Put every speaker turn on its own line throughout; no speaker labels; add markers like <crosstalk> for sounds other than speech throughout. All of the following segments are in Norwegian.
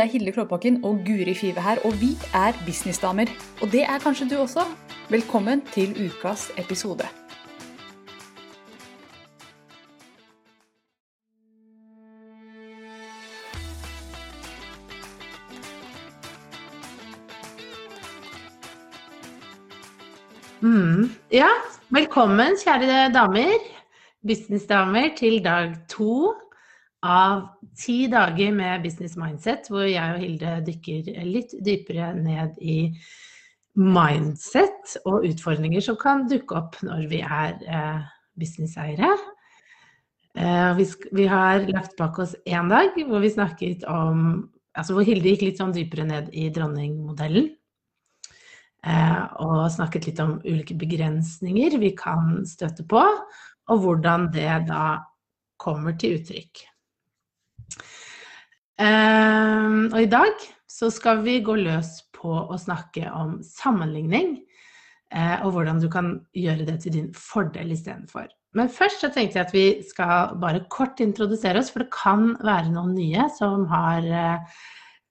Det er Hilde Klåbakken og Guri Five her, og vi er businessdamer. Og det er kanskje du også. Velkommen til ukas episode.
Mm. Ja, velkommen kjære damer, businessdamer, til dag to av ti dager med Business Mindset, hvor jeg og Hilde dykker litt dypere ned i mindset og utfordringer som kan dukke opp når vi er eh, businesseiere. Eh, vi, vi, har lagt bak oss én dag hvor vi snakket om Altså hvor Hilde gikk litt sånn dypere ned i dronningmodellen. Eh, og snakket litt om ulike begrensninger vi kan støte på, og hvordan det da kommer til uttrykk. Uh, og i dag så skal vi gå løs på å snakke om sammenligning, uh, og hvordan du kan gjøre det til din fordel istedenfor. Men først så tenkte jeg at vi skal bare kort introdusere oss, for det kan være noen nye som har uh,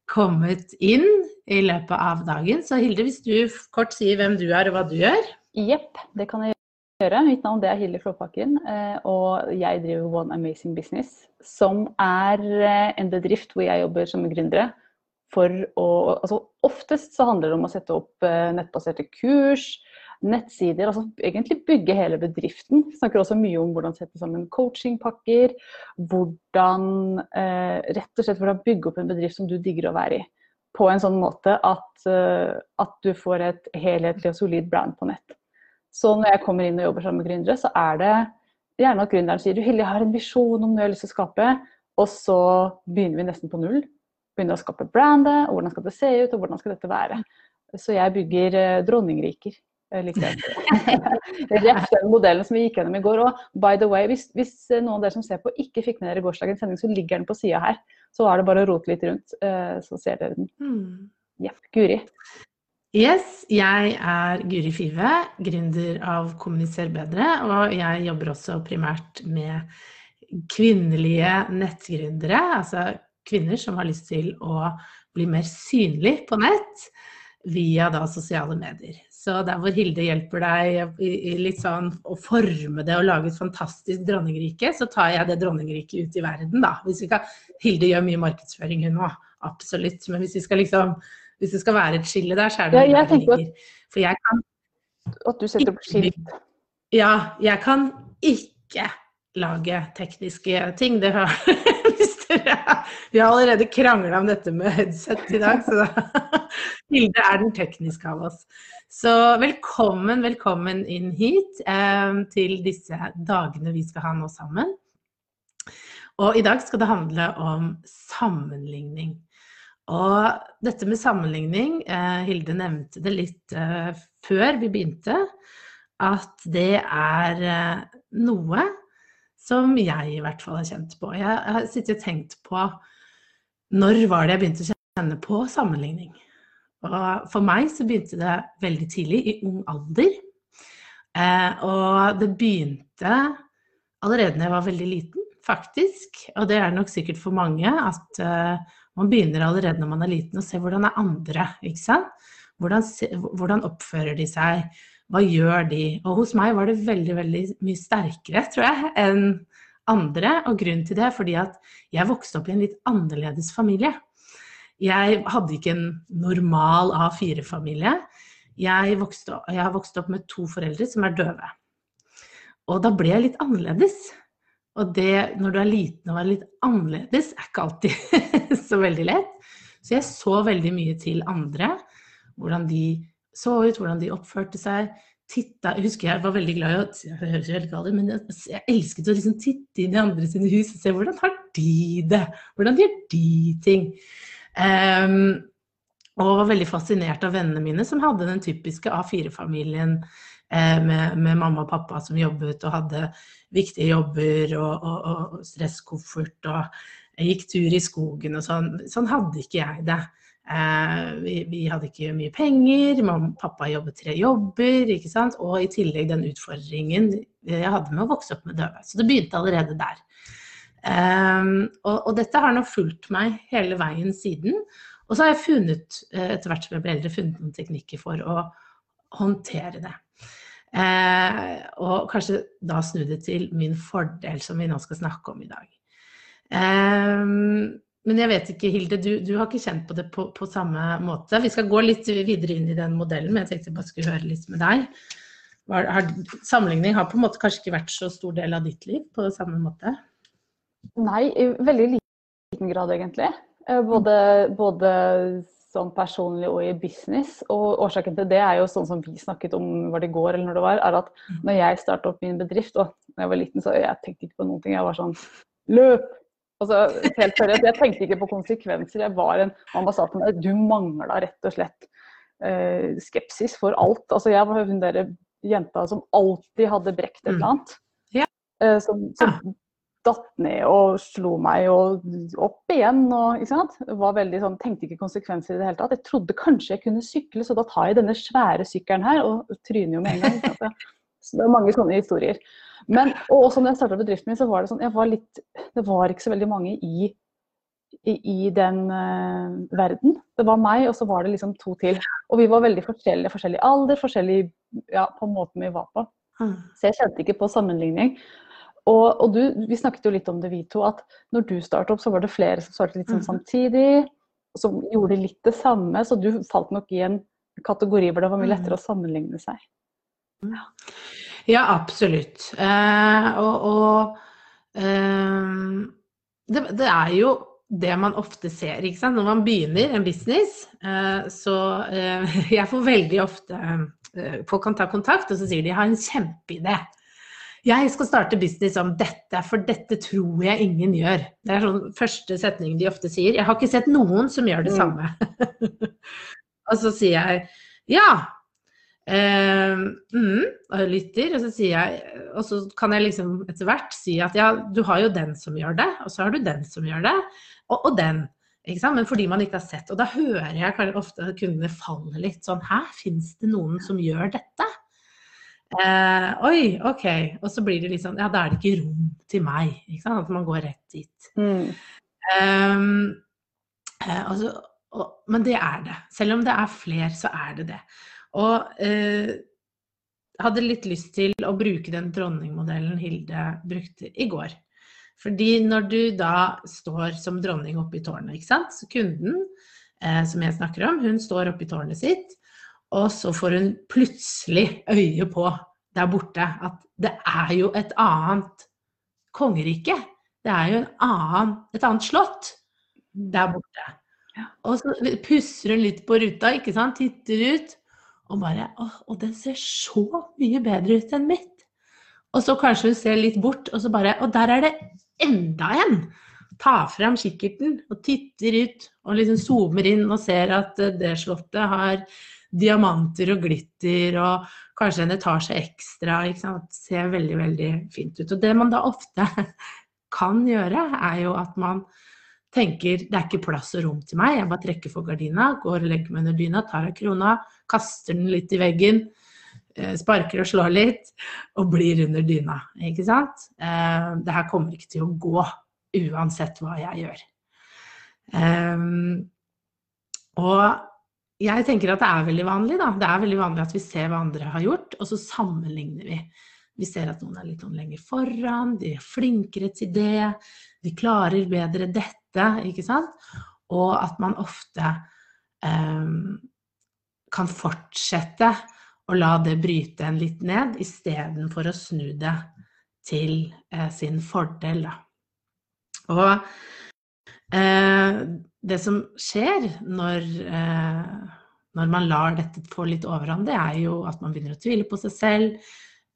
kommet inn i løpet av dagen. Så Hilde, hvis du kort sier hvem du er og hva du gjør?
Jepp, det kan jeg gjøre. Mitt navn er Hilde Flåpakken, eh, og jeg driver One Amazing Business. Som er eh, en bedrift hvor jeg jobber som gründere. Å, altså oftest så handler det om å sette opp eh, nettbaserte kurs, nettsider. altså Egentlig bygge hele bedriften. Vi snakker også mye om hvordan sette sammen coachingpakker. Hvordan rett og slett hvordan bygge opp en bedrift som du digger å være i. På en sånn måte at, at du får et helhetlig og solid brand på nett. Så når jeg kommer inn og jobber sammen med gründere, så er det gjerne at gründeren sier du Hilde, jeg har en visjon om noe jeg har lyst til å skape. Og så begynner vi nesten på null. Begynner å skape brandet, og hvordan skal det se ut, og hvordan skal dette være. Så jeg bygger eh, dronningriker. <laughs> Rett den modellen som vi gikk gjennom i går. Og by the way, hvis, hvis noen av dere som ser på ikke fikk med dere gårsdagens sending, så ligger den på sida her. Så er det bare å rote litt rundt, eh, så ser dere den. Mm. Yep. Guri.
Yes, jeg er Guri Five, gründer av Kommuniser bedre, og jeg jobber også primært med kvinnelige nettgründere, altså kvinner som har lyst til å bli mer synlig på nett via da sosiale medier. Så der hvor Hilde hjelper deg litt sånn å forme det og lage et fantastisk dronningrike, så tar jeg det dronningriket ut i verden, da. Hvis vi kan, Hilde gjør mye markedsføring hun òg, absolutt. Men hvis vi skal liksom hvis det skal være et skille der, så er det ja, der det ligger. For jeg kan
At du setter opp skilt?
Ja, jeg kan ikke lage tekniske ting. Det har <laughs> Vi har allerede krangla om dette med headset i dag, så Hilde <laughs> er den tekniske av oss. Så velkommen, velkommen inn hit eh, til disse dagene vi skal ha nå sammen. Og i dag skal det handle om sammenligning. Og dette med sammenligning, eh, Hilde nevnte det litt eh, før vi begynte, at det er eh, noe som jeg i hvert fall har kjent på. Jeg har sittet og tenkt på når var det jeg begynte å kjenne på sammenligning. Og for meg så begynte det veldig tidlig, i ung alder. Og det begynte allerede da jeg var veldig liten, faktisk. Og det er nok sikkert for mange at man begynner allerede når man er liten å se hvordan er andre, ikke sant. Hvordan, hvordan, oppfører de seg, hva gjør de? Og hos meg var det veldig, veldig mye sterkere, tror jeg, enn andre. Og grunnen til det er fordi at jeg vokste opp i en litt annerledes familie. Jeg hadde ikke en normal A4-familie. Jeg, jeg har vokst opp med to foreldre som er døve. Og da ble jeg litt annerledes. Og det, når du er liten og er litt annerledes, er ikke alltid <laughs> så veldig lett. Så jeg så veldig mye til andre. Hvordan de så ut, hvordan de oppførte seg. Titta, jeg husker jeg var veldig glad i å jeg høres veldig galt men jeg, jeg elsket å liksom titte inn i andre sine hus og se hvordan har de det? Hvordan gjør de ting? Um, og var veldig fascinert av vennene mine som hadde den typiske A4-familien eh, med, med, mamma og pappa som jobbet og hadde viktige jobber og, og, og stresskoffert og jeg gikk tur i skogen og sånn. Sånn hadde ikke jeg det. Eh, vi, vi, hadde ikke mye penger, mamma, pappa jobbet tre jobber, ikke sant? og i tillegg den utfordringen jeg hadde med å vokse opp med døve. Så det begynte allerede der. Um, og, og, dette har nå fulgt meg hele veien siden. Og så har jeg funnet, eh, etter hvert som jeg ble eldre, funnet noen teknikker for å håndtere det. Eh, og kanskje da snu det til min fordel, som vi nå skal snakke om i dag. Eh, men jeg vet ikke, Hilde, du, du, har ikke kjent på det på, på, samme måte. Vi skal gå litt videre inn i den modellen, men jeg tenkte jeg bare skulle høre litt med deg. Har, har, sammenligning har på en måte kanskje ikke vært så stor del av ditt liv på samme måte?
Nei, i veldig liten grad egentlig. Eh, både, både sånn personlig og i business. Og årsaken til det er jo sånn som vi snakket om var det i går eller når det var, er at mm. når jeg startet opp min bedrift, og da jeg var liten, så jeg tenkte ikke på noen ting. Jeg var sånn løp! Altså, helt seriøst, jeg tenkte ikke på konsekvenser. Jeg var en Mamma sa til meg du mangla rett og slett eh, skepsis for alt. Altså, jeg var hun derre jenta som alltid hadde brekt et eller mm. annet. Ja. Eh, som, som datt ned og slo meg og opp igjen. Og? Var veldig sånn, Tenkte ikke konsekvenser i det hele tatt. Jeg trodde kanskje jeg kunne sykle, så da tar jeg denne svære sykkelen her og tryner jo med en gang. Så det er mange sånne historier. Men, og også når jeg starta bedriften min, så var det sånn jeg var litt, Det var ikke så veldig mange i, i, i den uh, verden. Det var meg, og så var det liksom to til. Og vi var veldig forskjellige. Forskjellig alder, forskjellig ja, på måten vi var på. Mm. Så jeg kjente ikke på sammenligning. Og, og du, vi snakket jo litt om det vi to, at når du startet opp, så var det flere som startet litt sånn mm. samtidig. Som gjorde litt det samme, så du falt nok i en kategori hvor det var mye lettere mm. å sammenligne seg.
Ja, ja absolutt. Eh, og, og eh, det, det, er jo det man ofte ser, ikke sant. Når man begynner en business, eh, så eh, <laughs> Jeg får veldig ofte eh, Folk kan ta kontakt, og så sier de 'jeg har en kjempeidé'. Jeg skal starte business om dette, for dette tror jeg ingen gjør. Det er sånn første setning de ofte sier. Jeg har ikke sett noen som gjør det mm. samme. <laughs> og så sier jeg ja. Uh, mm, og lytter, og så sier jeg Og så kan jeg liksom etter hvert si at ja, du har jo den som gjør det, og så har du den som gjør det, og, og den. Men fordi man ikke har sett. Og da hører jeg ofte kundene falle litt sånn Hæ, fins det noen som gjør dette? Eh, oi, OK. Og så blir det litt sånn Ja, da er det ikke rom til meg. Ikke sant? At man går rett dit. Mm. Um, eh, altså, og, men det er det. Selv om det er fler, så er det det. Og eh, hadde litt lyst til å bruke den dronningmodellen Hilde brukte i går. Fordi når du da står som dronning oppe i tårnet, ikke sant, så kunden eh, som jeg snakker om, hun står oppe i tårnet sitt, og så får hun plutselig øye på der borte at det er jo et annet kongerike. Det er jo annen, et annet slott der borte. Og så pusser hun litt på ruta, ikke sant, titter ut, og bare Å, og den ser så mye bedre ut enn mitt. Og så kanskje hun ser litt bort, og så bare Og der er det enda en! Ta frem kikkerten og titter ut og liksom zoomer inn og ser at det slottet har diamanter og glitter og kanskje en etasje ekstra. Ikke sant? Ser veldig, veldig fint ut. Og det man da ofte <laughs> kan gjøre, er jo at man tenker det er ikke plass og rom til meg, jeg bare trekker for gardina, går og legger meg under dyna, tar av krona, kaster den litt i veggen, eh, sparker og slår litt, og blir under dyna. Ikke sant? Eh, det her kommer ikke til å gå uansett hva jeg gjør. Um, og jeg tenker at det er veldig vanlig, da. Det er veldig vanlig at vi ser hva andre har gjort, og så sammenligner vi. Vi ser at noen er litt lenger foran, de er flinkere til det, de klarer bedre dette, ikke sant? Og at man ofte um, kan fortsette å la det bryte en litt ned, istedenfor å snu det til uh, sin fordel, da. Og uh, det som skjer når, eh, når, man lar dette få litt overhånd, det er jo at man begynner å tvile på seg selv.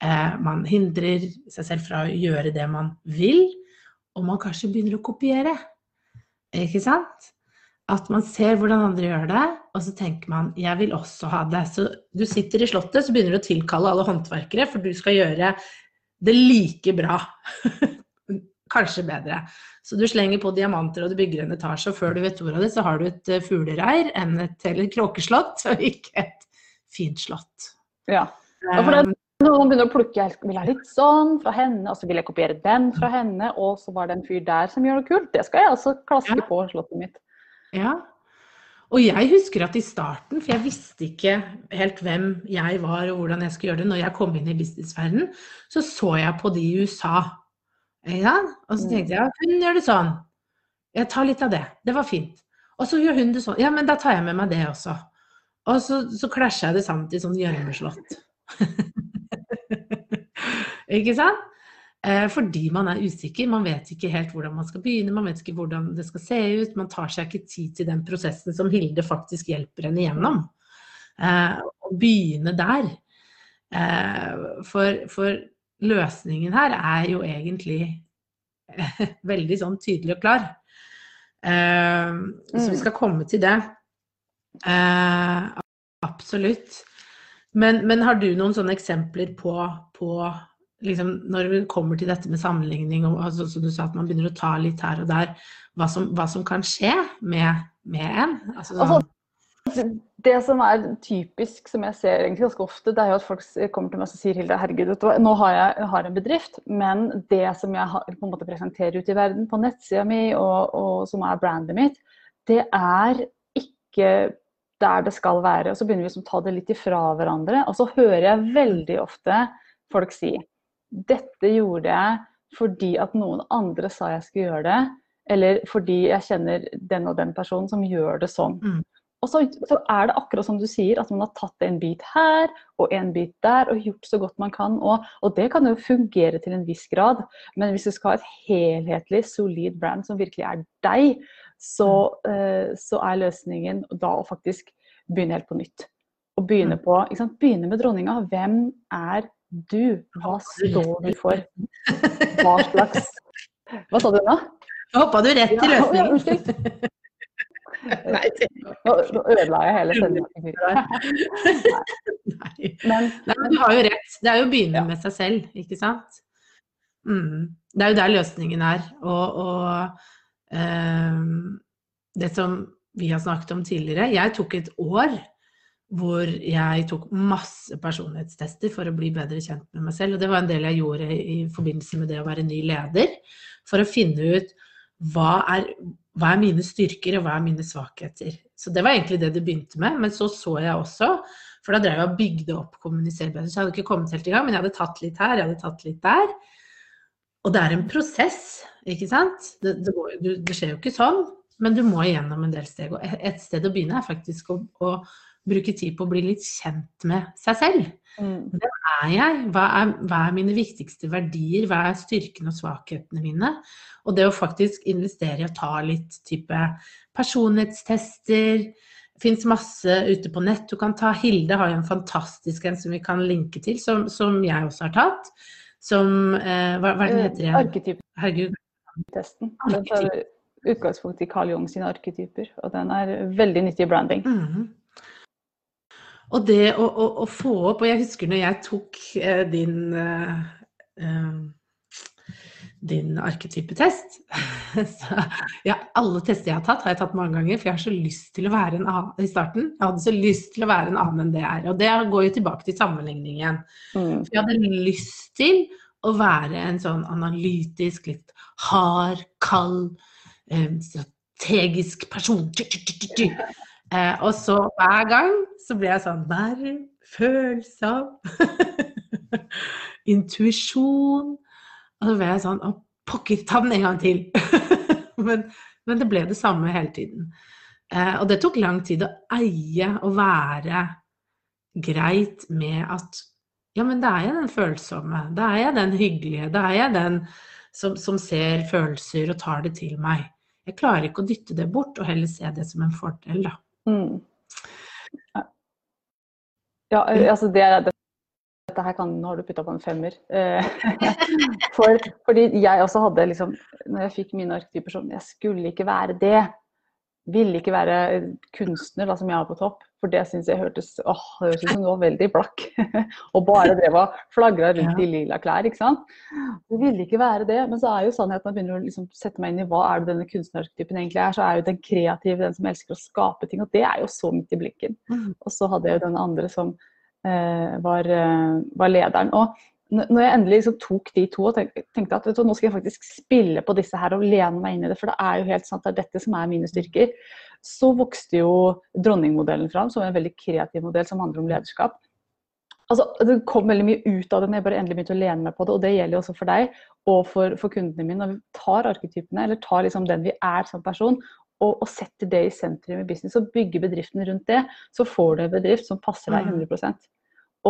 Eh, man hindrer seg selv fra å gjøre det man vil, og man kanskje begynner å kopiere. Ikke sant? At man ser hvordan andre gjør det, og så tenker man 'jeg vil også ha det'. Så du sitter i Slottet, så begynner du å tilkalle alle håndverkere, for du skal gjøre det like bra. <laughs> kanskje bedre. Så du slenger på diamanter og du bygger en etasje, og før du vet ordet av det, så har du et uh, fuglereir enn et eller kråkeslott, <laughs> og ikke et fint slott.
Ja. for den, noen begynner å plukke jeg vil ha litt sånn fra henne, og så vil jeg kopiere den fra henne, og så var det en fyr der som gjør noe kult. Det skal jeg også klaske
Ja.
på slottet mitt.
Ja. Og jeg husker at i starten, for jeg visste ikke helt hvem jeg var og hvordan jeg skulle gjøre det når jeg kom inn i businessverdenen, så så jeg på de i USA. Ja, og så tenkte jeg hun gjør det sånn. Jeg tar litt av det. Det var fint. Og så gjør hun det sånn. Ja, men da tar jeg med meg det også. Og så, så klasja jeg det sammen til sånn gjørmeslått. <laughs> ikke sant? Eh, fordi man er usikker, man vet ikke helt hvordan man skal begynne, man vet ikke hvordan det skal se ut. Man tar seg ikke tid til den prosessen som Hilde faktisk hjelper henne gjennom. Eh, å begynne der. Eh, for, for løsningen her er jo egentlig <laughs> veldig sånn tydelig og klar. Eh, så vi
Mm.
skal komme til det. Uh, absolutt. Men, men har du noen sånne eksempler på, på liksom, når det kommer til dette med sammenligning, og altså, som du sa at man begynner å ta litt her og der, hva som, hva som kan skje med, med en? Altså, sånn,
Det som er typisk, som jeg ser egentlig ganske ofte, det er jo at folk kommer til meg og sier Hilde, herregud, nå har jeg, jeg har en bedrift, men det som jeg har, på en måte presenterer ut i verden på nettsida mi, og, og som er brandet mitt, det er ikke der det skal være. Og så begynner vi liksom å ta det litt ifra hverandre. Og så hører jeg veldig ofte folk si dette gjorde jeg fordi at noen andre sa jeg skulle gjøre det, eller fordi jeg kjenner den og den personen som gjør det sånn.
Mm.
Og så, så er det akkurat som du sier, at man har tatt en bit her og en bit der og gjort så godt man kan. Og, og det kan jo fungere til en viss grad, men hvis du skal ha et helhetlig, solid brand som virkelig er deg, så, eh, så er løsningen da å faktisk begynne helt på nytt. Og begynne på, ikke sant? begynne med dronninga. Hvem er du? Hva står du for? Hva slags Hva sa du nå?
Hoppa du rett til
Ja, ja, unnskyld.
Nei,
Nå, ødela jeg hele sendingen. <laughs> Men
du har jo rett. Det er jo å begynne
Ja.
med seg selv, ikke sant? Mm. Det er jo der løsningen er. Og, og um, det som vi har snakket om tidligere Jeg tok et år hvor jeg tok masse personlighetstester for å bli bedre kjent med meg selv. Og det var en del jeg gjorde i forbindelse med det å være ny leder. For å finne ut hva er, hva er mine styrker og hva er mine svakheter. Så det var egentlig det det begynte med. Men så så jeg også for da drev jeg og bygde opp kommunisere. Så jeg hadde ikke kommet helt i gang, men jeg hadde tatt litt her, jeg hadde tatt litt der. Og det er en prosess, ikke sant? Det, det, går, det skjer jo ikke sånn, men du må igjennom en del steg. Og et sted å begynne er faktisk å, å bruke tid på å bli litt kjent med seg selv.
mm,
Hvem er jeg? Hva er, hva er mine viktigste verdier? Hva er styrkene og svakhetene mine? Og det å faktisk investere i å ta litt type personlighetstester. Det fins masse ute på nett du kan ta. Hilde har jo en fantastisk en som vi kan linke til, som, som jeg også har tatt. Som eh, Hva, hva heter den?
Arketypetesten. Den tar utgangspunkt i Carl Jung sine arketyper, og den er veldig nyttig i branding.
Mhm. Og det å, å, å få opp Og jeg husker når jeg tok eh, din eh, eh, din arketypetest. <laughs> Så, ja, alle tester jeg har tatt, har jeg tatt mange ganger, for jeg har så lyst til å være en annen i starten. Jeg hadde så lyst til å være en annen enn det jeg er. Og det går jo tilbake til sammenligning igjen.
Mm.
For jeg hadde lyst til å være en sånn analytisk, litt hard, kald, eh, strategisk person. Eh, og så hver gang så ble jeg sånn nærm, følsom. <laughs> Intuisjon. Og så ble jeg sånn Å, pokker, ta den en gang til. <laughs> men, men det ble det samme hele tiden. Eh, og det tok lang tid å eie og være greit med at ja, men da er jeg den følsomme, da er jeg den hyggelige, da er jeg den som, som ser følelser og tar det til meg. Jeg klarer ikke å dytte det bort, og heller se det som en fordel, da.
Mm. Ja, altså det, det, dette her kan, har du putta på en femmer. Eh, <laughs> For, fordi jeg også hadde liksom Når jeg fikk mine arketyper sånn Jeg skulle ikke være det. Ville ikke være kunstner, da, som jeg har på topp. For det syns jeg hørtes åh, det hørtes ut som du var veldig blakk. <laughs> og bare drev og flagra rundt i lila klær. ikke sant. Det ville ikke være det. Men så er jo sannheten at begynner å liksom sette meg inn i hva er det denne kunstnertypen egentlig er, så er jo den kreative, den som elsker å skape ting. Og det er jo så midt i blikken.
Mm.
Og så hadde jeg jo den andre som eh, var, eh, var, lederen. Og når jeg endelig liksom tok de to og tenkte at du, nå skal jeg faktisk spille på disse her og lene meg inn i det, for det er jo helt sant, det er dette som er mine styrker, så vokste jo dronningmodellen fram som en veldig kreativ modell som handler om lederskap. Altså, det kom veldig mye ut av det når jeg bare endelig begynte å lene meg på det. Og det gjelder jo også for deg og for, for kundene mine. Når vi tar arketypene, eller tar liksom den vi er som person, og, og, setter det i sentrum i business og bygger bedriften rundt det, så får du en bedrift som passer deg 100 mm.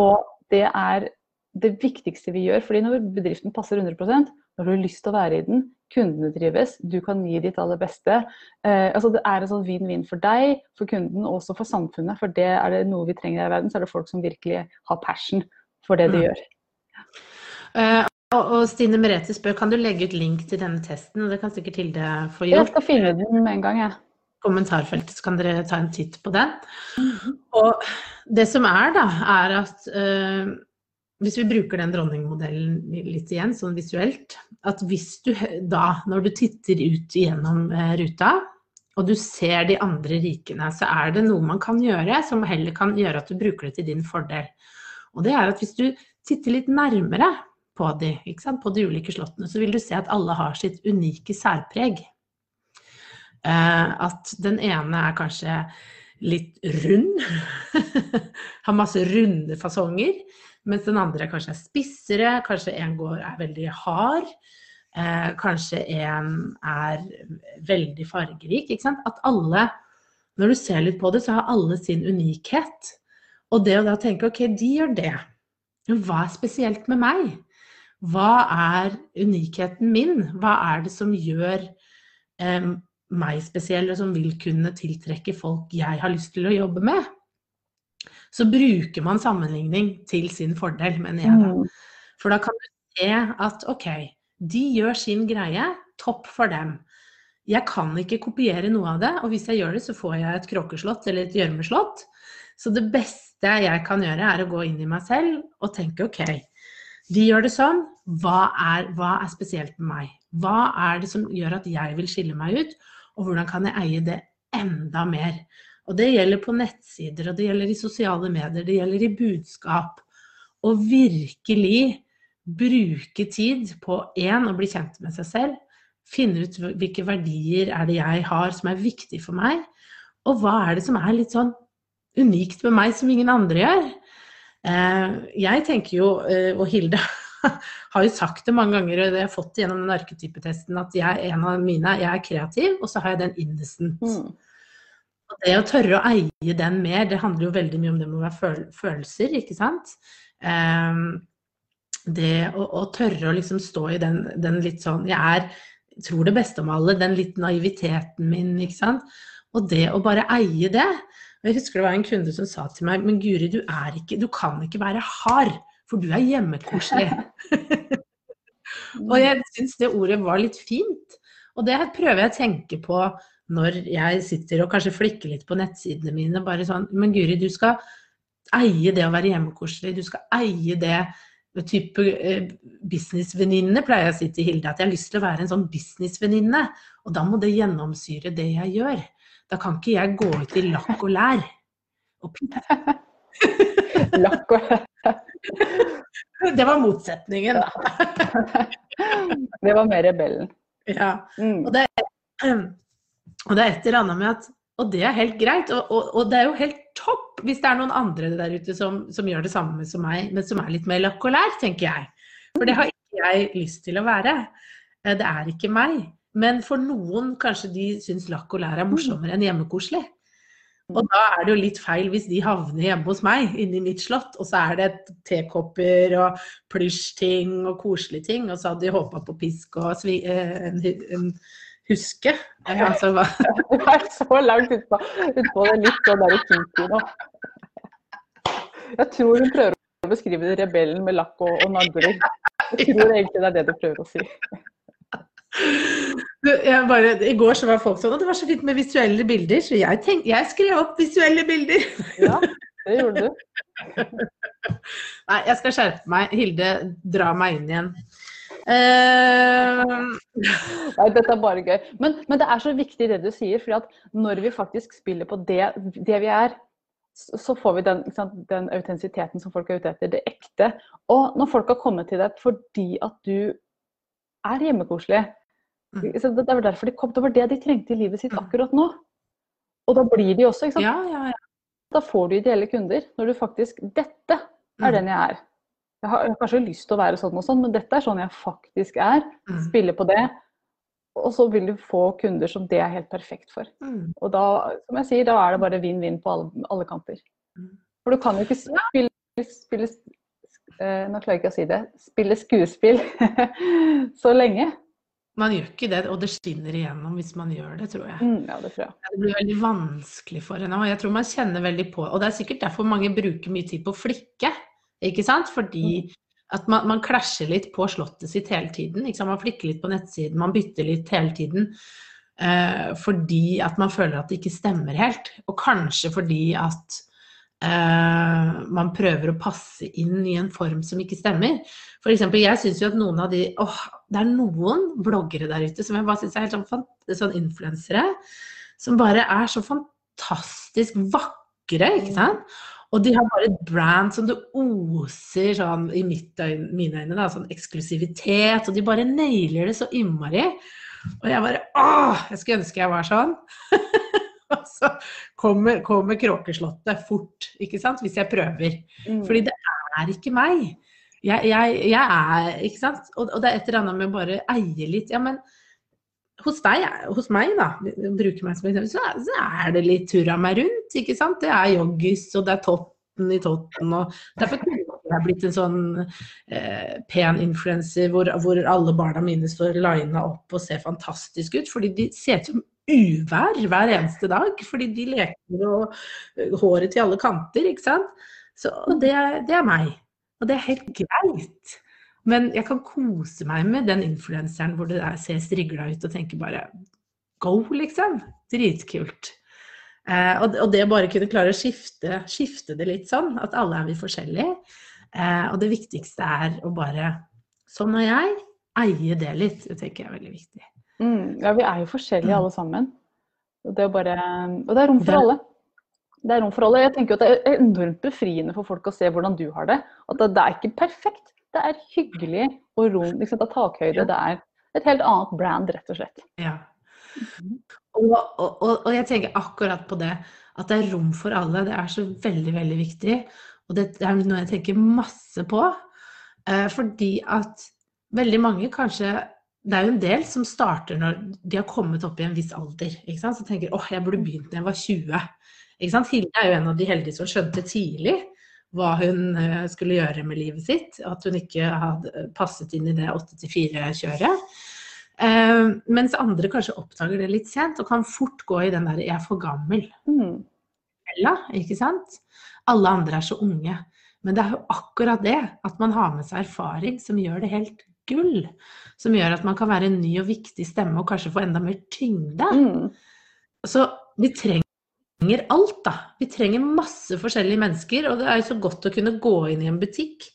Og det er det viktigste vi gjør. fordi når bedriften passer 100% når du har lyst til å være i den, kundene trives, du kan gi ditt aller beste. Eh, altså det er en sånn vinn-vinn for deg, for kunden og også for samfunnet. For det er det noe vi trenger i verden, så er det folk som virkelig har passion for det de mm. gjør.
Uh, og Stine Merete spør kan du legge ut link til denne testen. og Det kan sikkert Hilde få gjort.
Jeg skal finne den med en gang, jeg. Ja.
kommentarfeltet, så kan dere ta en titt på den. Mm -hmm. Og det som er, da, er at uh, hvis vi bruker den dronningmodellen litt igjen, sånn visuelt, at hvis du da, når du titter ut gjennom eh, ruta, og du ser de andre rikene, så er det noe man kan gjøre som heller kan gjøre at du bruker det til din fordel. Og det er at hvis du titter litt nærmere på de, på de ulike slottene, så vil du se at alle har sitt unike særpreg. Eh, at den ene er kanskje litt rund, <laughs> har masse runde fasonger. Mens den andre kanskje er spissere, kanskje en går er veldig hard. Eh, kanskje en er veldig fargerik. Ikke sant? At alle, når du ser litt på det, så har alle sin unikhet. Og det å da tenke ok, de gjør det. Men hva er spesielt med meg? Hva er unikheten min? Hva er det som gjør eh, meg spesiell, og som vil kunne tiltrekke folk jeg har lyst til å jobbe med? Så bruker man sammenligning til sin fordel, mener jeg da. Mm. For da kan du se at ok, de gjør sin greie, topp for dem. Jeg kan ikke kopiere noe av det, og hvis jeg gjør det, så får jeg et kråkeslott eller et gjørmeslott. Så det beste jeg kan gjøre, er å gå inn i meg selv og tenke ok, de gjør det sånn, hva er, hva er spesielt med meg? Hva er det som gjør at jeg vil skille meg ut, og hvordan kan jeg eie det enda mer? Og det gjelder på nettsider, og det gjelder i sosiale medier, det gjelder i budskap. Å virkelig bruke tid på én, å bli kjent med seg selv. Finne ut hvilke verdier er det jeg har som er viktig for meg. Og hva er det som er litt sånn unikt med meg som ingen andre gjør. Eh, jeg tenker jo, eh, og Hilde <laughs> har jo sagt det mange ganger, og det har jeg fått gjennom den arketypetesten, at jeg, en av mine, jeg er kreativ, og så har jeg den innocent. Mm. Og det å tørre å eie den mer, det handler jo veldig mye om det med å være følelser, ikke sant. Um, det å, å, tørre å liksom stå i den, den, litt sånn Jeg er, tror det beste om alle, den litt naiviteten min, ikke sant. Og det å bare eie det. Og jeg husker det var en kunde som sa til meg Men Guri, du ikke Du kan ikke være hard, for du er hjemmekoselig. <laughs> og jeg syns det ordet var litt fint. Og det prøver jeg å tenke på når jeg sitter og kanskje flikker litt på nettsidene mine. Bare sånn Men Guri, du skal eie det å være hjemmekoselig. Du skal eie det type eh, businessvenninne, pleier jeg å si til Hilde. At jeg har lyst til å være en sånn businessvenninne. Og da må det gjennomsyre det jeg gjør. Da kan ikke jeg gå ut i lakk og lær. Og <laughs>
lakk og lær. <laughs>
Det var motsetningen,
da. <laughs> det var mer rebellen.
Ja. Mm. Og det og det er et eller annet med at Og det er helt greit. Og, og, og, det er jo helt topp hvis det er noen andre der ute som, som gjør det samme som meg, men som er litt mer lakk og lær, tenker jeg. For det har ikke jeg lyst til å være. Eh, det er ikke meg. Men for noen kanskje de syns lakk og lær er morsommere enn hjemmekoselig. Og da er det jo litt feil hvis de havner hjemme hos meg, inni mitt slott, og så er det tekopper og plysjting og koselige ting, og så hadde de håpa på pisk og svi, eh, en, huske. Altså, hva?
Du er så langt utpå ut det litt sånn derre kinky nå. Jeg tror hun prøver å beskrive rebellen med lakk og, og nagler. Jeg tror egentlig det er det du prøver å si.
Bare, I går så var folk sånn at det var så fint med visuelle bilder, så jeg, tenk, jeg skrev opp visuelle bilder.
Ja, det gjorde du. <laughs>
Nei, jeg skal skjerpe meg. Hilde, dra meg inn igjen. Uh...
Nei, dette er bare gøy. Men, men, det er så viktig det du sier, for når vi faktisk spiller på det, det vi er, så får vi den, den autentisiteten som folk er ute etter, det ekte. Og når folk har kommet til deg fordi at du er hjemmekoselig
Mm.
så Det var derfor de kom, det var det de trengte i livet sitt
Mm.
akkurat nå. Og da blir de også, ikke sant.
Ja, ja, ja.
Da får du ideelle kunder. Når du faktisk Dette
Mm.
er den jeg er. Jeg har, kanskje lyst til å være sånn og sånn, men dette er sånn jeg faktisk er.
Mm.
Spille på det. Og så vil du få kunder som det er helt perfekt for.
Mm.
Og da, som jeg sier, da er det bare vinn-vinn på alle, alle kanter.
Mm.
For du kan jo ikke spille, spille eh, Nå klarer jeg ikke å si det. Spille skuespill <laughs> så lenge.
Man gjør ikke det, og det skinner igjennom hvis man gjør det, tror jeg.
Mm, ja, det tror jeg.
Det blir veldig vanskelig for henne, og jeg tror man kjenner veldig på Og det er sikkert derfor mange bruker mye tid på å flikke, ikke sant? Fordi at man, man klasjer litt på slottet sitt hele tiden. Man flikker litt på nettsiden, man bytter litt hele tiden. Eh, fordi at man føler at det ikke stemmer helt. Og kanskje fordi at eh, man prøver å passe inn i en form som ikke stemmer. For eksempel, jeg syns jo at noen av de åh, Det er noen bloggere der ute som jeg bare syns er helt sånn, sånn influensere, som bare er så fantastisk vakre, ikke sant? Og de har bare et brand som det oser sånn i mitt øyne, mine øyne, da, sånn eksklusivitet, og de bare nailer det så innmari. Og jeg bare Åh, jeg skulle ønske jeg var sånn. <laughs> og så kommer, kommer Kråkeslottet fort, ikke sant, hvis jeg prøver.
Mm.
Fordi det er ikke meg. Jeg, jeg, jeg er Ikke sant? Og, og det er et eller annet med å bare eie litt. Ja, men hos deg, hos meg, da, bruker meg som eksempel, så er, det litt turra meg rundt, ikke sant? Det er joggis, og det er totten i totten, og derfor kunne jeg blitt en sånn eh, pen influenser hvor, hvor alle barna mine står lina opp og ser fantastisk ut, fordi de ser ut som uvær hver eneste dag, fordi de leker og håret til alle kanter, ikke sant? Så det, det er meg. Og det er helt greit. Men jeg kan kose meg med den influenseren hvor det der ser strigla ut og tenker bare go, liksom. Dritkult. Eh, og, og det å bare kunne klare å skifte, skifte det litt sånn, at alle er vi forskjellige. Eh, og det viktigste er å bare Sånn er jeg. Eie det litt. Det tenker jeg er veldig viktig.
Mm, ja, vi er jo forskjellige
Mm.
alle sammen. Og det er bare Og det er rom for alle. Det er rom for alle. Jeg tenker jo at det er enormt befriende for folk å se hvordan du har det. At det, det er ikke perfekt. Det er hyggelig og rom. Liksom, det er takhøyde. Det er et helt annet brand, rett og slett.
Ja. Og, og, og, og jeg tenker akkurat på det, at det er rom for alle. Det er så veldig, veldig viktig. Og det er noe jeg tenker masse på. Eh, fordi at veldig mange kanskje Det er jo en del som starter når de har kommet opp i en viss alder. Ikke sant? Så tenker åh, jeg burde begynt da jeg var 20. Ikke sant? Hilde er jo en av de heldige som skjønte tidlig hva hun eh, skulle gjøre med livet sitt. At hun ikke hadde passet inn i det 8-4-kjøret. Eh, mens andre kanskje oppdager det litt sent og kan fort gå i den der 'jeg er for gammel'
Mm.
Eller, ikke sant? Alle andre er så unge. Men det er jo akkurat det, at man har med seg erfaring som gjør det helt gull. Som gjør at man kan være en ny og viktig stemme og kanskje få enda mer tyngde.
Mm.
Så vi trenger alt, da. Vi trenger masse forskjellige mennesker, og det er jo så godt å kunne gå inn i en butikk,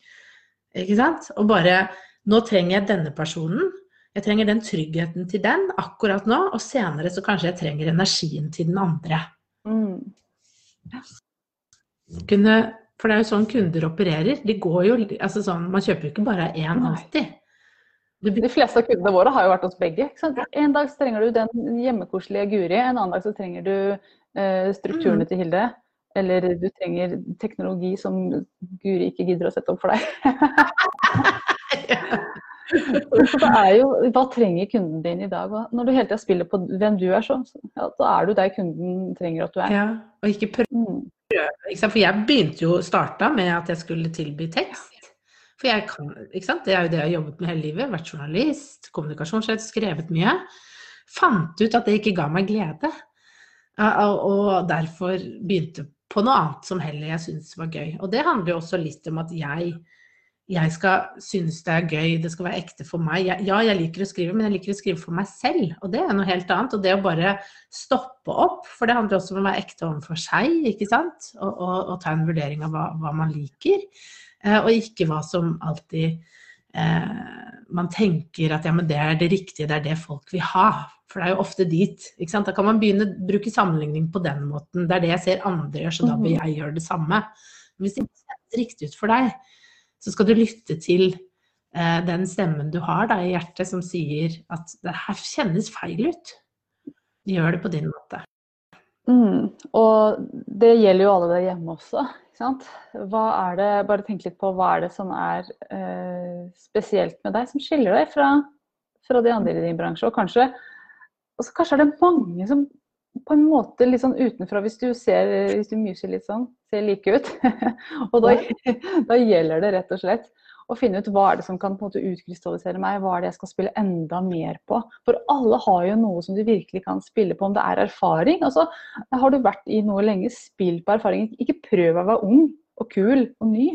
ikke sant, og bare Nå trenger jeg denne personen. Jeg trenger den tryggheten til den akkurat nå, og senere så kanskje jeg trenger energien til den andre.
Mm.
Kunne, for det er jo sånn kunder opererer. De går jo altså sånn, Man kjøper jo ikke bare én alltid.
De fleste av kundene våre har jo vært hos begge. Ikke sant? En dag trenger du den hjemmekoselige Guri, en annen dag så trenger du strukturene
Mm.
til Hilde. Eller du trenger teknologi som Guri ikke gidder å sette opp for deg. <laughs> Det er jo, Hva trenger kunden din i dag? Når du hele tida spiller på hvem du er, så ja, da er du der kunden trenger at du er.
ja, og ikke prøve
Mm.
ikke? For jeg begynte jo, starta med at jeg skulle tilby tekst. For jeg kan, ikke sant? Det er jo det jeg har jobbet med hele livet. Vært journalist, kommunikasjonssjef, skrevet mye. Fant ut at det ikke ga meg glede. Og derfor begynte på noe annet som heller jeg syntes var gøy. Og det handler jo også litt om at jeg, jeg skal synes det er gøy, det skal være ekte for meg. Jeg, ja, jeg liker å skrive, men jeg liker å skrive for meg selv. Og det er noe helt annet. Og det å bare stoppe opp, for det handler også om å være ekte overfor seg, ikke sant. Og, og, og ta en vurdering av hva, hva man liker. Eh, og ikke hva som alltid eh, man tenker at ja, men det er det riktige, det er det folk vil ha. For det er jo ofte dit. ikke sant? Da kan man begynne å bruke sammenligning på den måten. Det er det jeg ser andre gjør, så da bør jeg gjøre det samme. Men hvis det ikke ser riktig ut for deg, så skal du lytte til eh, den stemmen du har da, i hjertet som sier at det her kjennes feil ut. Gjør det på din måte.
Mm. Og det gjelder jo alle der hjemme også. Ikke sant? Hva er det, bare tenk litt på hva er det som er eh, spesielt med deg, som skiller deg fra, fra de andre i din bransje. Og kanskje, og så kanskje er det mange som på en måte litt sånn utenfra, hvis du ser, hvis du myser litt sånn, ser like ut. <laughs> og da, <laughs> da, gjelder det rett og slett å finne ut hva er det som kan på en måte utkrystallisere meg, hva er det jeg skal spille enda mer på. For alle har jo noe som du virkelig kan spille på, om det er erfaring. Altså, har du vært i noe lenge, spill på erfaring. Ikke prøv å være ung og kul og ny.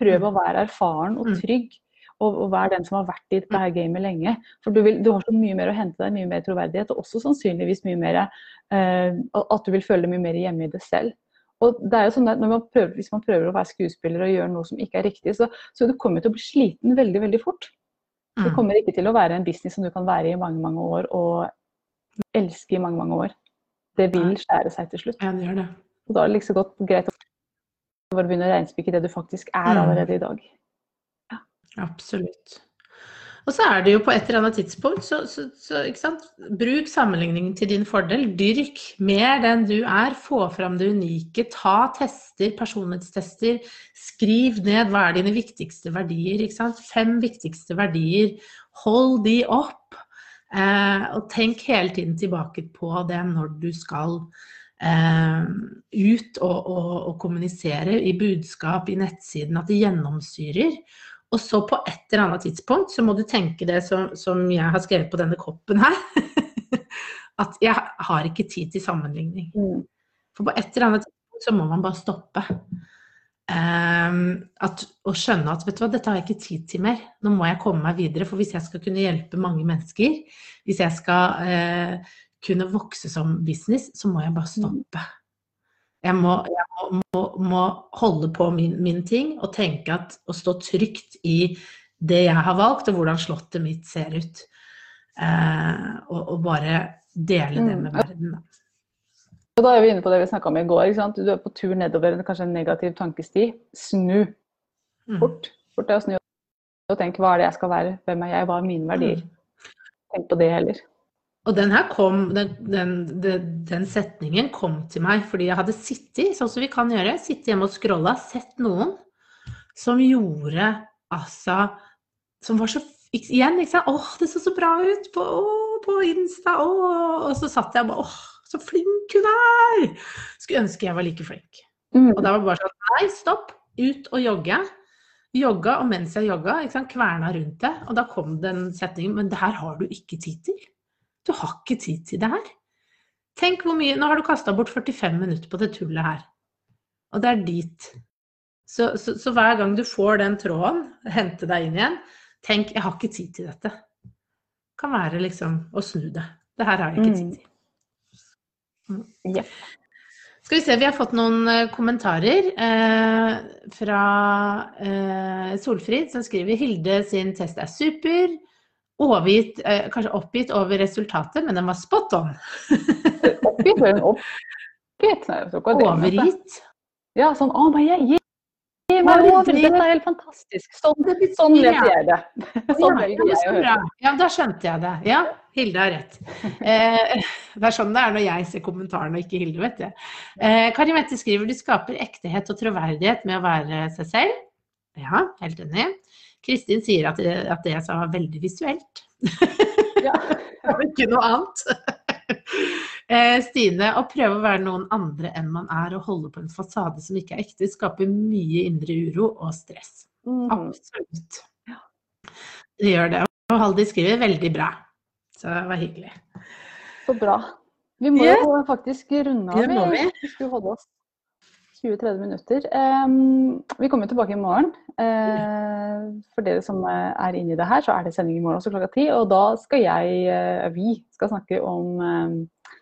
Prøv å være erfaren og mm. trygg og, og vær den som har vært i dette her gamet lenge. For du, vil, du, har så mye mer å hente deg, mye mer troverdighet, og også sannsynligvis mye mer eh, at du vil føle deg mye mer hjemme i det selv. Og det er jo sånn at man prøver, Hvis man prøver å være skuespiller og gjøre noe som ikke er riktig, så, så du kommer til å bli sliten veldig veldig fort. Det mm. kommer ikke til å være en business som du kan være i mange mange år og elske i mange mange år. Det vil skjære seg til slutt.
Ja, det gjør det.
Og da er det liksom godt greit å bare begynne å regnspikke det du faktisk er mm. allerede i dag.
Absolutt. Og så er det jo på et eller annet tidspunkt, så, så, så ikke sant? bruk sammenligningen til din fordel. Dyrk mer den du er. Få fram det unike. Ta tester, personlighetstester. Skriv ned hva er dine viktigste verdier. Ikke sant? Fem viktigste verdier. Hold de opp. Eh, og tenk hele tiden tilbake på det når du skal eh, ut og, og, og kommunisere i budskap, i nettsiden. At det gjennomsyrer. Og så på et eller annet tidspunkt så må du tenke det som, som jeg har skrevet på denne koppen her. <laughs> at jeg har ikke tid til sammenligning. Mm. For på et eller annet tidspunkt så må man bare stoppe. Um, at, og skjønne at vet du hva, dette har jeg ikke tid til mer. Nå må jeg komme meg videre. For hvis jeg skal kunne hjelpe mange mennesker, hvis jeg skal uh, kunne vokse som business, så må jeg bare stoppe. Jeg må, jeg må, må holde på min, min, ting og tenke at å stå trygt i det jeg har valgt, og hvordan slottet mitt ser ut. Eh, og, og, bare dele det mm. med verden.
Og da er vi inne på det vi snakka om i går. Du er på tur nedover kanskje en negativ tankesti. Snu mm. fort. Fort er å snu og tenke hva er det jeg skal være, hvem er jeg, hva er mine verdier. Mm. Tenk på det heller.
Og den her kom, den, den, den, setningen kom til meg fordi jeg hadde sittet, sånn som vi kan gjøre, sittet hjemme og scrolla, sett noen som gjorde altså Som var så Igjen, ikke sant. Åh, det så så bra ut på, åh, på Insta. Åh. Og så satt jeg og bare Åh, så flink hun er! Skulle ønske jeg var like flink. Mm. Og da var det bare sånn Nei, stopp. Ut og jogge. Jogga, og mens jeg jogga, kverna rundt det. Og da kom den setningen Men det her har du ikke tid til. Du har ikke tid til det her. Tenk hvor mye Nå har du kasta bort 45 minutter på det tullet her. Og det er dit. Så, så, så, hver gang du får den tråden, hente deg inn igjen, tenk jeg har ikke tid til dette. Det kan være liksom å snu det. Det her har jeg ikke tid til. Mm. Yep. Skal vi se, vi har fått noen uh, kommentarer eh, fra eh, Solfrid, som skriver Hilde sin test er super overgitt, eh, kanskje oppgitt over resultatet, men den var spot on. <laughs>
oppgitt? Var den oppgitt?
Overgitt.
Ja, sånn Å, men jeg gi meg over, dette er helt fantastisk. Sånn, sånn leser jeg det.
Sånn velger jeg å høre. Ja, da skjønte jeg det. Ja, Hilde har rett. Eh, det er sånn det er når jeg ser kommentarene og ikke Hilde, vet du. Eh, Kari Mette skriver du skaper ektehet og troverdighet med å være seg selv. Ja, helt enig. Kristin sier at det, at det jeg sa var veldig visuelt. <laughs> Ja. <laughs> ikke noe annet. <laughs> Eh, Stine, å prøve å være noen andre enn man er og holde på en fasade som ikke er ekte, skaper mye indre uro og stress. Mm. Absolutt. Det gjør det. Og Haldi skriver veldig bra. Så det var hyggelig.
Så bra. Vi må jo faktisk runde av. Vi. vi skulle holde oss 20-30 minutter. Vi kommer tilbake i morgen. Uh, for dere som er inne i det her, så er det sending i morgen også klokka ti. Og da skal jeg, uh, vi skal snakke om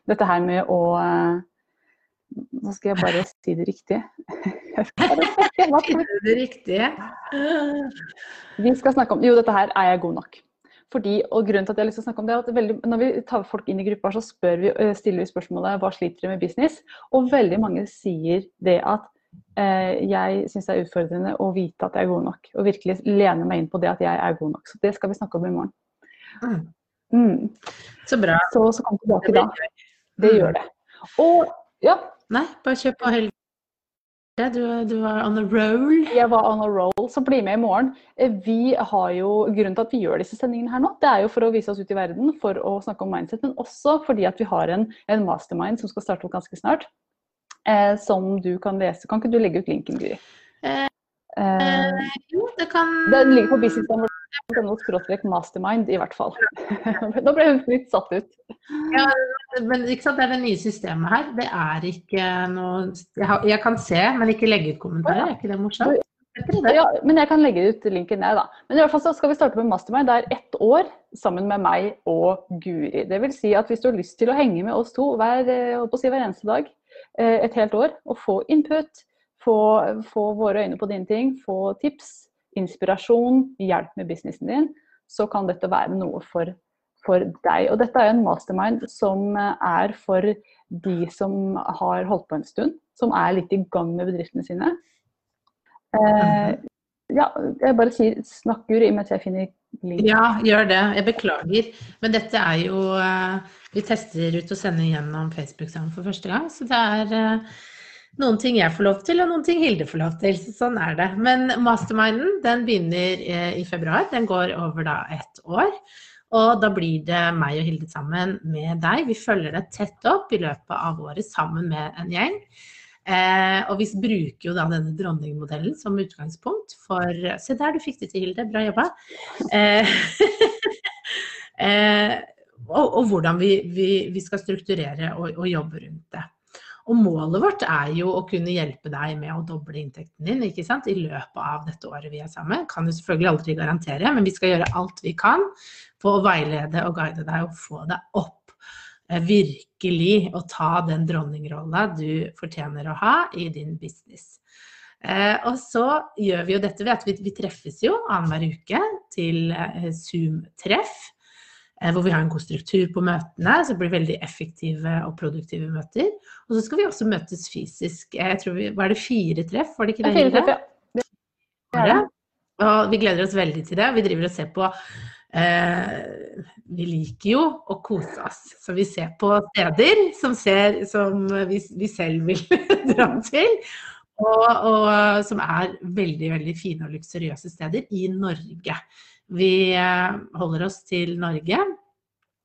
dette her med å Nå skal jeg bare si det riktige. <laughs>
Si det riktige?
Vi skal snakke om Jo, dette her er jeg god nok. Fordi, og grunnen til at jeg har lyst til å snakke om det, er at veldig, Når vi tar folk inn i gruppa, så vi, eh, stiller vi spørsmålet hva sliter du med business? Og veldig mange sier det at eh, jeg syns det er utfordrende å vite at jeg er god nok. Og virkelig lene meg inn på det at jeg er god nok. Så det skal vi snakke om i morgen.
Mm.
Mm.
Så bra.
Så, så kom tilbake da. Det gjør det. Og ja.
Nei, bare kjøp på Helge. Du, du, var on a roll.
Jeg var on a roll, så bli med i morgen. Eh, vi har jo, Grunnen til at vi gjør disse sendingene her nå, det er jo for å vise oss ut i verden, for å snakke om mindset, men også fordi at vi har en, en mastermind som skal starte opp ganske snart. Eh, som du kan lese. Kan ikke du legge ut linken, Guri?
Eh, eh, jo, det kan
Den ligger på businessnummer.no mastermind, i hvert fall. <laughs> Nå ble hun litt satt ut.
Ja, men ikke sant, det er det nye systemet her. Det er ikke noe Jeg, har, jeg kan se, men ikke legge ut kommentarer. Er ikke det morsomt?
Ja, men jeg kan legge ut linken ned, da. Men i hvert fall så skal vi starte med Mastermind. Det er ett år sammen med meg og Guri. Det vil si at hvis du har lyst til å henge med oss to hver, si, hver eneste dag eh, et helt år, og få input, få, få våre øyne på dine ting, få tips, inspirasjon, hjelp med businessen din, så kan dette være noe for for deg. Og dette er en mastermind som er for de som har holdt på en stund, som er litt i gang med bedriftene sine. Eh, ja, jeg bare sier snakk, Guri, mens jeg finner link.
Ja, gjør det. Jeg beklager. Men dette er jo eh, Vi tester ut å sende gjennom Facebook-sangen for første gang, så det er eh, noen ting jeg får lov til, og noen ting Hilde får lov til. Sånn er det. Men masterminden den begynner eh, i februar. Den går over da ett år. Og da blir det meg og Hilde sammen med deg. Vi følger det tett opp i løpet av året sammen med en gjeng. Eh, og vi bruker jo da denne dronningmodellen som utgangspunkt for Se der, du fikk det til, Hilde. Bra jobba. Eh, <laughs> eh, og, og, hvordan vi, vi, vi skal strukturere og, og, jobbe rundt det. Og målet vårt er jo å kunne hjelpe deg med å doble inntekten din ikke sant? i løpet av dette året vi er sammen. Kan du selvfølgelig aldri garantere, men vi skal gjøre alt vi kan på å veilede og guide deg og få deg opp. Eh, virkelig å ta den dronningrolla du fortjener å ha i din business. Eh, og så gjør vi jo dette ved at vi, vi treffes jo annenhver uke til eh, Zoom-treff. Eh, hvor vi har en god struktur på møtene, så det blir veldig effektive og produktive møter. Og så skal vi også møtes fysisk. Jeg tror vi, Var det fire treff? Var det ikke det?
Fire treff, ja.
Det det. Og vi gleder oss veldig til det. Vi driver og ser på Eh, vi liker jo å kose oss, så vi ser på steder som, ser, som vi, vi, selv vil <laughs> dra til. Og, og, som er veldig veldig fine og luksuriøse steder i Norge. Vi eh, holder oss til Norge.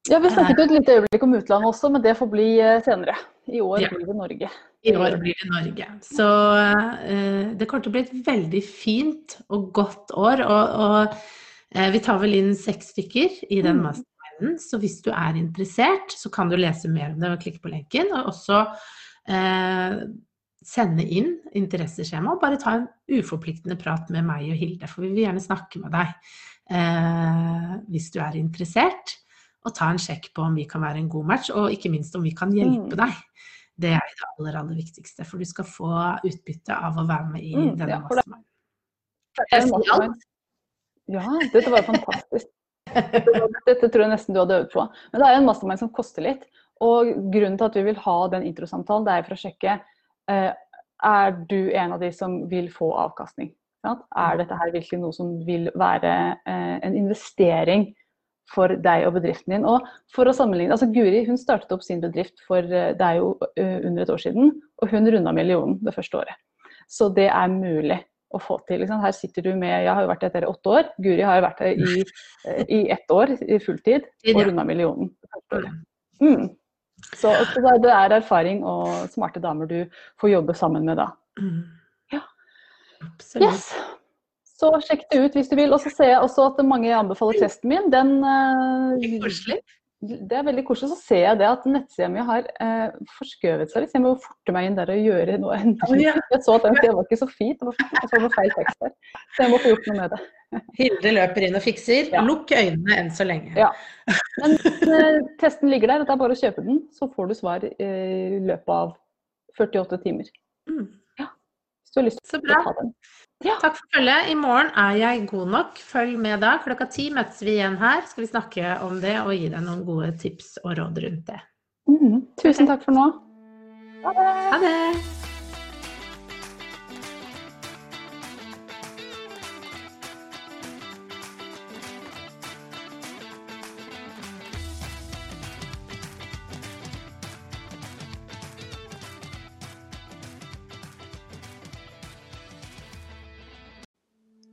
Ja, Vi snakket jo et lite øyeblikk om utlandet også, men det får bli eh, senere. I år ja. blir det Norge.
I år blir det Norge. Så uh, det kommer til å bli et veldig fint og godt år. og, og uh, vi tar vel inn seks stykker i den mm. masterminden, så hvis du er interessert, så kan du lese mer om det og klikke på lenken. Og også uh, sende inn interesseskjema og bare ta en uforpliktende prat med meg og Hilde, for vi vil gjerne snakke med deg eh, hvis du er interessert. Og ta en sjekk på om vi kan være en god match, og ikke minst om vi kan hjelpe mm. deg. Det er det aller, aller viktigste, for du skal få utbytte av å være med i mm, denne ja, masterminden.
Ja, dette var fantastisk. <laughs> Dette tror jeg nesten du hadde øvd på. Men det er jo en mastermind som koster litt. Og grunnen til at vi vil ha den introsamtalen, det er for å sjekke eh, er du en av de som vil få avkastning. Sant? Er dette her virkelig noe som vil være eh, en investering for deg og bedriften din? Og for å sammenligne, altså Guri hun startet opp sin bedrift for eh, det er jo uh, under et år siden, og hun runda millionen det første året. Så det er mulig å få til. Liksom. Her sitter du med Jeg har jo vært her i åtte år. Guri har jo vært her i, eh, i ett år i fulltid og runda millionen. Mm. Så, så, det er erfaring og smarte damer du får jobbe sammen med da. Ja. Yes. Så sjekk det ut hvis du vil. Og så ser jeg også at mange anbefaler testen min. Den uh, det er veldig koselig. Så ser jeg det at nettsida mi har eh, forskjøvet seg litt. Jeg må forte meg inn der og gjøre noe endelig. Jeg så at den sida var ikke så fin. Det var, feil tekst der. Så jeg må få gjort noe med det.
Hilde løper inn og fikser. Ja. Lukk øynene enn så lenge.
Ja. Men eh, testen ligger der. Det er bare å kjøpe den, så får du svar i løpet av 48 timer. Mm. Hvis du har lyst til å ta den.
Ja.
Takk for følget. I morgen er jeg god nok. Følg med da. Klokka ti møtes vi igjen her. Skal vi snakke om det og gi deg noen gode tips og råd rundt det.
Mm. Tusen takk for nå.
Ha det!